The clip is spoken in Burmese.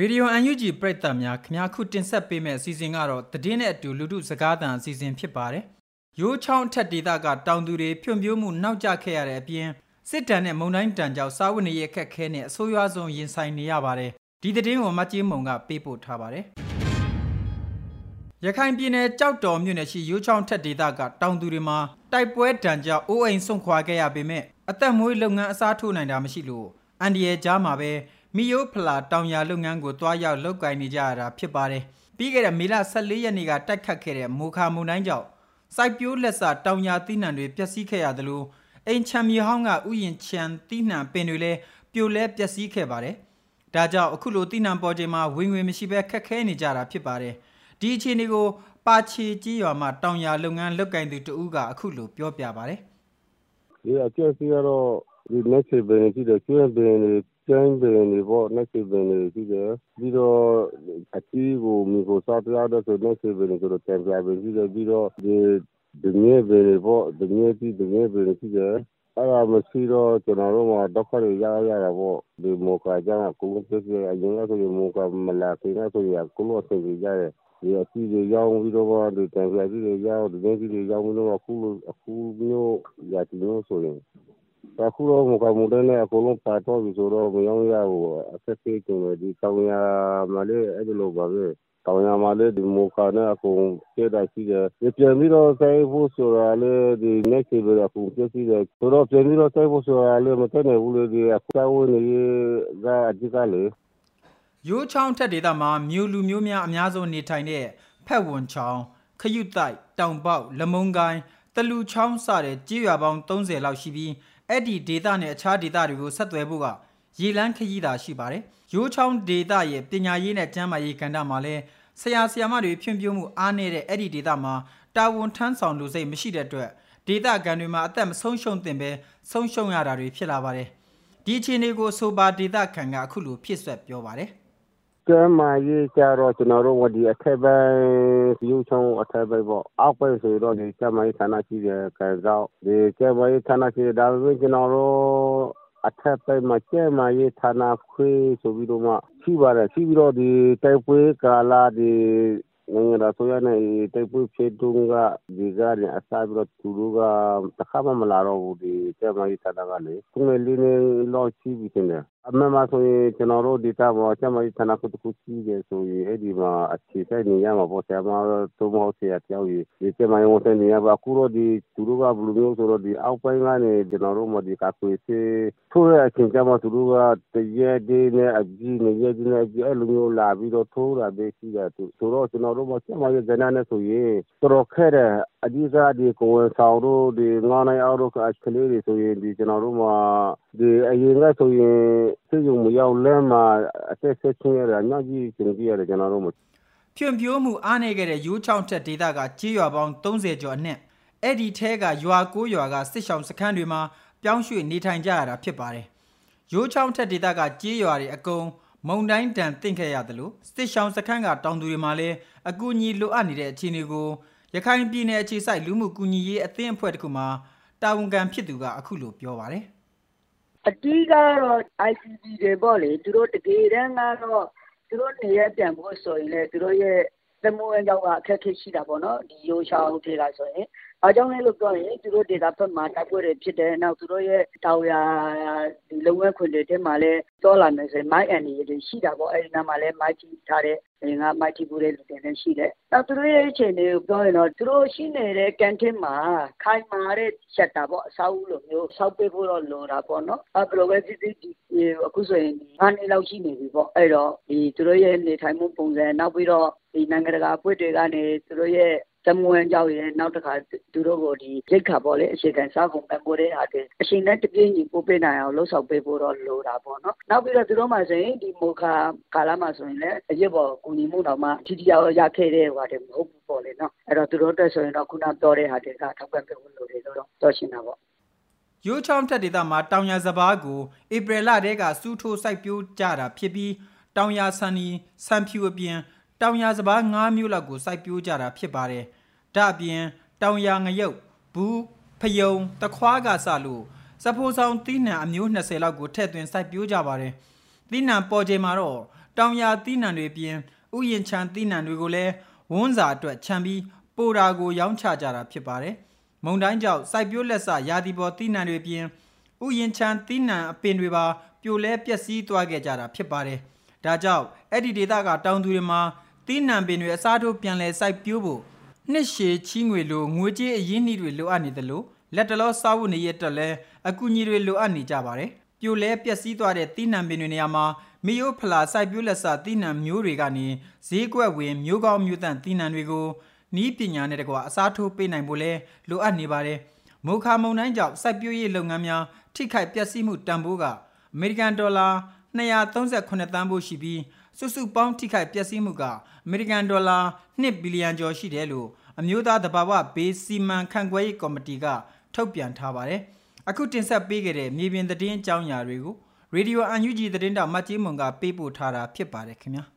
ရေဒီယို UNG ပရိသတ်များခင်ဗျားခုတင်ဆက်ပေးမယ့်အစီအစဉ်ကတော့တည်င်းနဲ့အတူလူထုစကားသံအစီအစဉ်ဖြစ်ပါတယ်။ရိုးချောင်းထက်ဒေသကတောင်သူတွေဖြွံ့ဖြိုးမှုနောက်ကျခဲ့ရတဲ့အပြင်စစ်တမ်းနဲ့မုံတိုင်းတန်ကြောင့်စားဝတ်နေရေးအခက်ခဲနဲ့အဆိုးရွားဆုံးရင်ဆိုင်နေရပါတယ်။ဒီတည်င်းကိုမကြီးမုံကပေးပို့ထားပါတယ်။ရခိုင်ပြည်နယ်ကြောက်တော်မြို့နယ်ရှိရိုးချောင်းထက်ဒေသကတောင်သူတွေမှာတိုက်ပွဲတန်ကြောင့်အိုးအိမ်ဆုံးခွာခဲ့ရပေမဲ့အသက်မွေးလုပ်ငန်းအစားထိုးနိုင်တာမရှိလို့အန်ဒီရဲ့ကြားမှာပဲ မီယိုဖလာတောင်ယာလုပ်ငန်းကိုတွားရောက်လုပ်ကိုင်နေကြရတာဖြစ်ပါတယ်။ပြီးခဲ့တဲ့မေလ14ရက်နေ့ကတိုက်ခတ်ခဲ့တဲ့မိုခါမုန်တိုင်းကြောင့်စိုက်ပျိုးလက်စတောင်ယာသီးနှံတွေပျက်စီးခဲ့ရသလိုအိမ်ချမ်းမြေဟောင်းကဥယျင်ချမ်းသီးနှံပင်တွေလည်းပြိုလဲပျက်စီးခဲ့ပါတယ်။ဒါကြောင့်အခုလိုသီးနှံပေါ်ချိန်မှာဝင်ငွေမရှိဘဲခက်ခဲနေကြတာဖြစ်ပါတယ်။ဒီအခြေအနေကိုပါချီကြီးရွာမှာတောင်ယာလုပ်ငန်းလုပ်ကိုင်သူတဦးကအခုလိုပြောပြပါတယ်။ဒီအကျက်စီကတော့ ဒီလက်ချေပင်ရှိတယ်ကျွန်းပင်တွေကျန်းပင်တွေပေါ့နှက်ချေပင်တွေရှိတယ်ပြီးတော့အကြီးကိုမိကိုစားပြရတဲ့ဆိုနှက်ချေပင်တွေဆိုတော့တံပြပင်ရှိတယ်ပြီးတော့ဒီဒီမြေပင်တွေပေါ့ဒီမြေကြီးဒီမြေပင်တွေရှိတယ်အဲ့ဒါမရှိတော့ကျွန်တော်တို့မှာဒုက္ခတွေရရတာပေါ့ဒီမောကကြတာကိုယ်ကပြည့်အရင်ကဆိုရင်မောကမလာခင်ကဆိုရင်ကိုလို့ဆင်ကြရတယ်ဒီအစီတွေရောင်းပြီးတော့ဒီတံပြကြီးတွေရောင်းဒီမြေကြီးတွေရောင်းပြီးတော့အခုအခုမျိုးရတီမျိုးဆိုရင် အခုတော့ မကမှုတဲ့နဲ့အကုန်လုံးပါတော့ပြီဆိုတော့ မရောရဘူး အခက်ခဲကြုံတယ်ဒီတောင်ယာမှာလည်း အဲ့ဒီလိုပါပဲ တောင်ယာမှာလည်းဒီမိုခါနဲ့ အကုန်ကျဲတာရှိတယ်ဒီပြန်ပြီးတော့ စိုက်ဖို့ဆိုတာလည်း ဒီ next level အကုန်ပြည့်စည်တယ် ဆိုတော့ ပြန်ပြီးတော့ စိုက်ဖို့ဆိုတာလည်း မတတ်နိုင်ဘူးလေဒီအခုဝင်နေကအဓိကလေရိုးချောင်းထက်ဒေသမှာ မြို့လူမျိုးများ အများဆုံးနေထိုင်တဲ့ ဖက်ဝန်ချောင်းခရုတိုက် တောင်ပေါက် လမုံကိုင်းတလူချောင်း စတဲ့ကြေးရွာပေါင်း30လောက်ရှိပြီး အဲ့ဒီဒေတာနဲ့အခြားဒေတာတွေကိုဆက်သွယ်ဖို့ကရေလန်းခရီးသာရှိပါတယ်။ရိုးချောင်းဒေတာရဲ့ပညာရေးနဲ့ကျန်းမာရေးကဏ္ဍမှာလည်းဆရာဆရာမတွေဖြန့်ပြမှုအားနည်းတဲ့အဲ့ဒီဒေတာမှာတာဝန်ထမ်းဆောင်လူစိတ်မရှိတဲ့အတွက်ဒေတာကန်တွေမှာအသက်မဆုံးရှုံးသင့်ပဲဆုံးရှုံးရတာတွေဖြစ်လာပါတယ်။ဒီအခြေအနေကိုဆိုပါဒေတာခံကအခုလိုဖြစ်ဆက်ပြောပါတယ်။ ကျမ်းမာရေးကြတော့ကျွန်တော်တို့ဒီအထက်ပိုင်းရုပ်ချုံအထက်ပိုင်းပေါ့အောက်ပိုင်းဆိုတော့ဒီကျမ်းမာရေးဌာနရှိတယ်ကံကောက်ဒီကျမ်းမာရေးဌာနရှိဒါပေမဲ့ကျွန်တော်တို့အထက်ပိုင်းမှာကျမ်းမာရေးဌာနခွေးဆိုပြီးတော့မှရှိပါတယ်ရှိပြီးတော့ဒီတိုက်ပွဲကာလဒီနိုင်ငံတော်ဆိုရနဲ့တိုက်ပွဲဖြစ်တုန်းကဒီကရင်အစားပြီးတော့သူတို့ကတခါမှမလာတော့ဘူးဒီကျမ်းမာရေးဌာနကလေသူငယ်လေးနဲ့လောက်ရှိပြီးတင်တယ် အမှန်မှဆိုရင်ကျွန်တော်တို့ဒေတာပေါ်ကျမကြီးဌာနကုတခုရှိတယ်ဆိုရင်အဲ့ဒီမှာအခြေစိုက်နေရမှာပေါ့ဆရာမတို့မဟုတ်ဆရာတယောက်ကြီးဒီကျမကြီးဝန်ထမ်းနေရပါအခုတော့ဒီသူတို့ကဘယ်လိုမျိုးဆိုတော့ဒီအောက်ပိုင်းကနေကျွန်တော်တို့မဒီကခွေစေထိုးရအချင်းကျမသူတို့ကတရက်တည်းနဲ့အကြီးနဲ့ရက်ကြီးနဲ့အကြီးအဲ့လိုမျိုးလာပြီးတော့ထိုးတာပဲရှိတယ်သူဆိုတော့ကျွန်တော်တို့မကျမကြီးဇနာနဲ့ဆိုရင်တော်တော်ခဲတယ်အကြီးစားဒီကိုယ်ဆောင်တို့ဒီငေါနိုင်အောင်တို့ကကလေးတွေဆိုရင်ဒီကျွန်တော်တို့မှာ ဒီအရင်ကဆိုရင်စိတ်ယုံမရောက်လမ်းမှာအသက်ဆက်ချင်းရတာညကြီးကျင်ကြရတယ်ကျွန်တော်တို့မဖြွံပြိုးမှုအားနေခဲ့တဲ့ရိုးချောင်းထက်ဒေသကကြေးရွာပေါင်း30ကျော်အနက်အဲ့ဒီထဲကရွာကိုရွာကစစ်ဆောင်စခန်းတွေမှာပြောင်းရွှေ့နေထိုင်ကြရတာဖြစ်ပါတယ်ရိုးချောင်းထက်ဒေသကကြေးရွာတွေအကုန်မုံတိုင်းတန်တင့်ခဲ့ရတယ်လို့စစ်ဆောင်စခန်းကတောင်သူတွေမှာလည်းအကူအညီလိုအပ်နေတဲ့အခြေအနေကိုရခိုင်ပြည်နယ်အခြေစိုက်လူမှုကူညီရေးအသင်းအဖွဲ့တခုမှာတာဝန်ခံဖြစ်သူကအခုလိုပြောပါတယ် အဓိကတော့ ICT တွေပေါ့လေ သူတို့ တကယ်တမ်းကတော့ သူတို့နေရပြန်ဖို့ဆိုရင်လည်း သူတို့ရဲ့သမုံအကြောင်းက အခက်အခဲရှိတာပေါ့နော် ဒီရိုးချောင်းထေလာဆိုရင် ဘာကြောင့်လဲလို့ပြောရင် သူတို့ဒေတာဘက်မှာ တိုက်ပွဲတွေဖြစ်တယ် နောက် သူတို့ရဲ့ တောင်ယာဒီလုံငန်းခွင်တွေထဲမှာလည်းတောလာနေဆိုရင် မိုက်အန်ဒီတွေ ရှိတာပေါ့ အဲဒီနားမှာလည်း မိုက်ကြီးထားတဲ့ငါမိုက်တီပူတဲ့လူတွေလည်း ရှိတယ်။နောက် သူတို့ရဲ့ အခြေအနေကို ပြောရင်တော့ သူတို့ရှိနေတဲ့ကန်တင်းမှာ ခိုင်မာတဲ့ချက်တာပေါ့ အဆောက်အဦလိုမျိုး ဆောက်ပေးဖို့တော့ လိုတာပေါ့နော်။အဲဘယ်လိုပဲဖြစ်ဖြစ်ဒီအခုဆိုရင်ငါးနှစ်လောက် ရှိနေပြီပေါ့။အဲ့တော့ဒီသူတို့ရဲ့ နေထိုင်မှုပုံစံ နောက်ပြီးတော့ဒီနိုင်ငံတကာအဖွဲ့တွေကနေ သူတို့ရဲ့ တမွန်ကြောက်ရဲနောက်တစ်ခါသူတို့ကိုဒီရိတ်ခါပေါ်လေအခြေခံစားကုန်ပံ့ပိုးတဲ့ဟာတွေအချိန်နဲ့တပြင်းညီပို့ပေးနိုင်အောင်လှုပ်ဆောင်ပေးဖို့တော့လိုတာပေါ့နော်နောက်ပြီးတော့သူတို့မှဆိုရင်ဒီမိုခါကာလမှာဆိုရင်လည်းအရစ်ပေါ်ကူညီမှုတော့မှထိတိယောက်ရခဲ့တဲ့ဟိုဟာတွေမဟုတ်ဘူးပေါ့လေနော်အဲ့တော့သူတို့တက်ဆိုရင်တော့ခုနပြောတဲ့ဟာတွေကထောက်ပံ့ပေးဖို့လိုတယ်လို့တော့ပြောရှင်းတာပေါ့ရိုးချောင်းထက်ဒေသမှာတောင်ရစဘာကိုဧပြီလတည်းကစူးထိုးစိုက်ပျိုးကြတာဖြစ်ပြီးတောင်ရဆန်နီဆန်ဖြူအပြင်တောင်ရစဘာ9မျိုးလောက်ကိုစိုက်ပျိုးကြတာဖြစ်ပါတယ်။ ဒါအပြင်တောင်ရငရုတ်ဘူးဖယုံတခွားကစလို့စဖိုးဆောင်သီးနှံအမျိုး20လောက်ကိုထည့်သွင်းစိုက်ပျိုးကြပါတယ်။သီးနှံပေါ်ချိန်မှာတော့တောင်ယာသီးနှံတွေပြင်ဥယျင်ချံသီးနှံတွေကိုလည်းဝန်းစာအတွက်ခြံပြီးပိုတာကိုရောင်းချကြတာဖြစ်ပါတယ်။မုံတိုင်းကြောင့်စိုက်ပျိုးလက်စရာသီပေါ်သီးနှံတွေပြင်ဥယျင်ချံသီးနှံအပင်တွေပါပြိုလဲပျက်စီးသွားခဲ့ကြတာဖြစ်ပါတယ်။ဒါကြောင့်အဲ့ဒီဒေသကတောင်သူတွေမှာသီးနှံပင်တွေအစားထိုးပြန်လဲစိုက်ပျိုးဖို့ နှစ်ရှည်ချီးငွေလိုငွေကြေးအရင်းနှီးတွေလိုအပ်နေတယ်လို့လက်တလောစားဖို့နေရတဲ့လဲအကူအညီတွေလိုအပ်နေကြပါတယ်။ပြိုလဲပျက်စီးသွားတဲ့သီးနှံပင်တွေနေရာမှာမီယိုဖလာစိုက်ပျိုးလက်စသီးနှံမျိုးတွေကနေဈေးကွက်ဝင်မျိုးကောင်းမျိုးတန့်သီးနှံတွေကိုနီးပညာနဲ့တကွာအစားထိုးပေးနိုင်ဖို့လဲလိုအပ်နေပါတယ်။မိုခါမုန်တိုင်းကြောင့်စိုက်ပျိုးရေးလုပ်ငန်းများထိခိုက်ပျက်စီးမှုတန်ဖိုးကအမေရိကန်ဒေါ်လာ238တန်းဖို့ရှိပြီး စုစုပေါင်းထိခိုက်ပျက်စီးမှုကအမေရိကန်ဒေါ်လာ1ဘီလီယံကျော်ရှိတယ်လို့အမျိုးသားတဘာဝဘေးစီမံခန့်ခွဲရေးကော်မတီကထုတ်ပြန်ထားပါတယ်။အခုတင်ဆက်ပေးခဲ့တဲ့မြေပြင်သတင်းအကြောင်းအရာတွေကိုရေဒီယိုအန်ယူဂျီသတင်းတောက်မတ်ကြီးမွန်ကပေးပို့ထားတာဖြစ်ပါတယ်ခင်ဗျာ။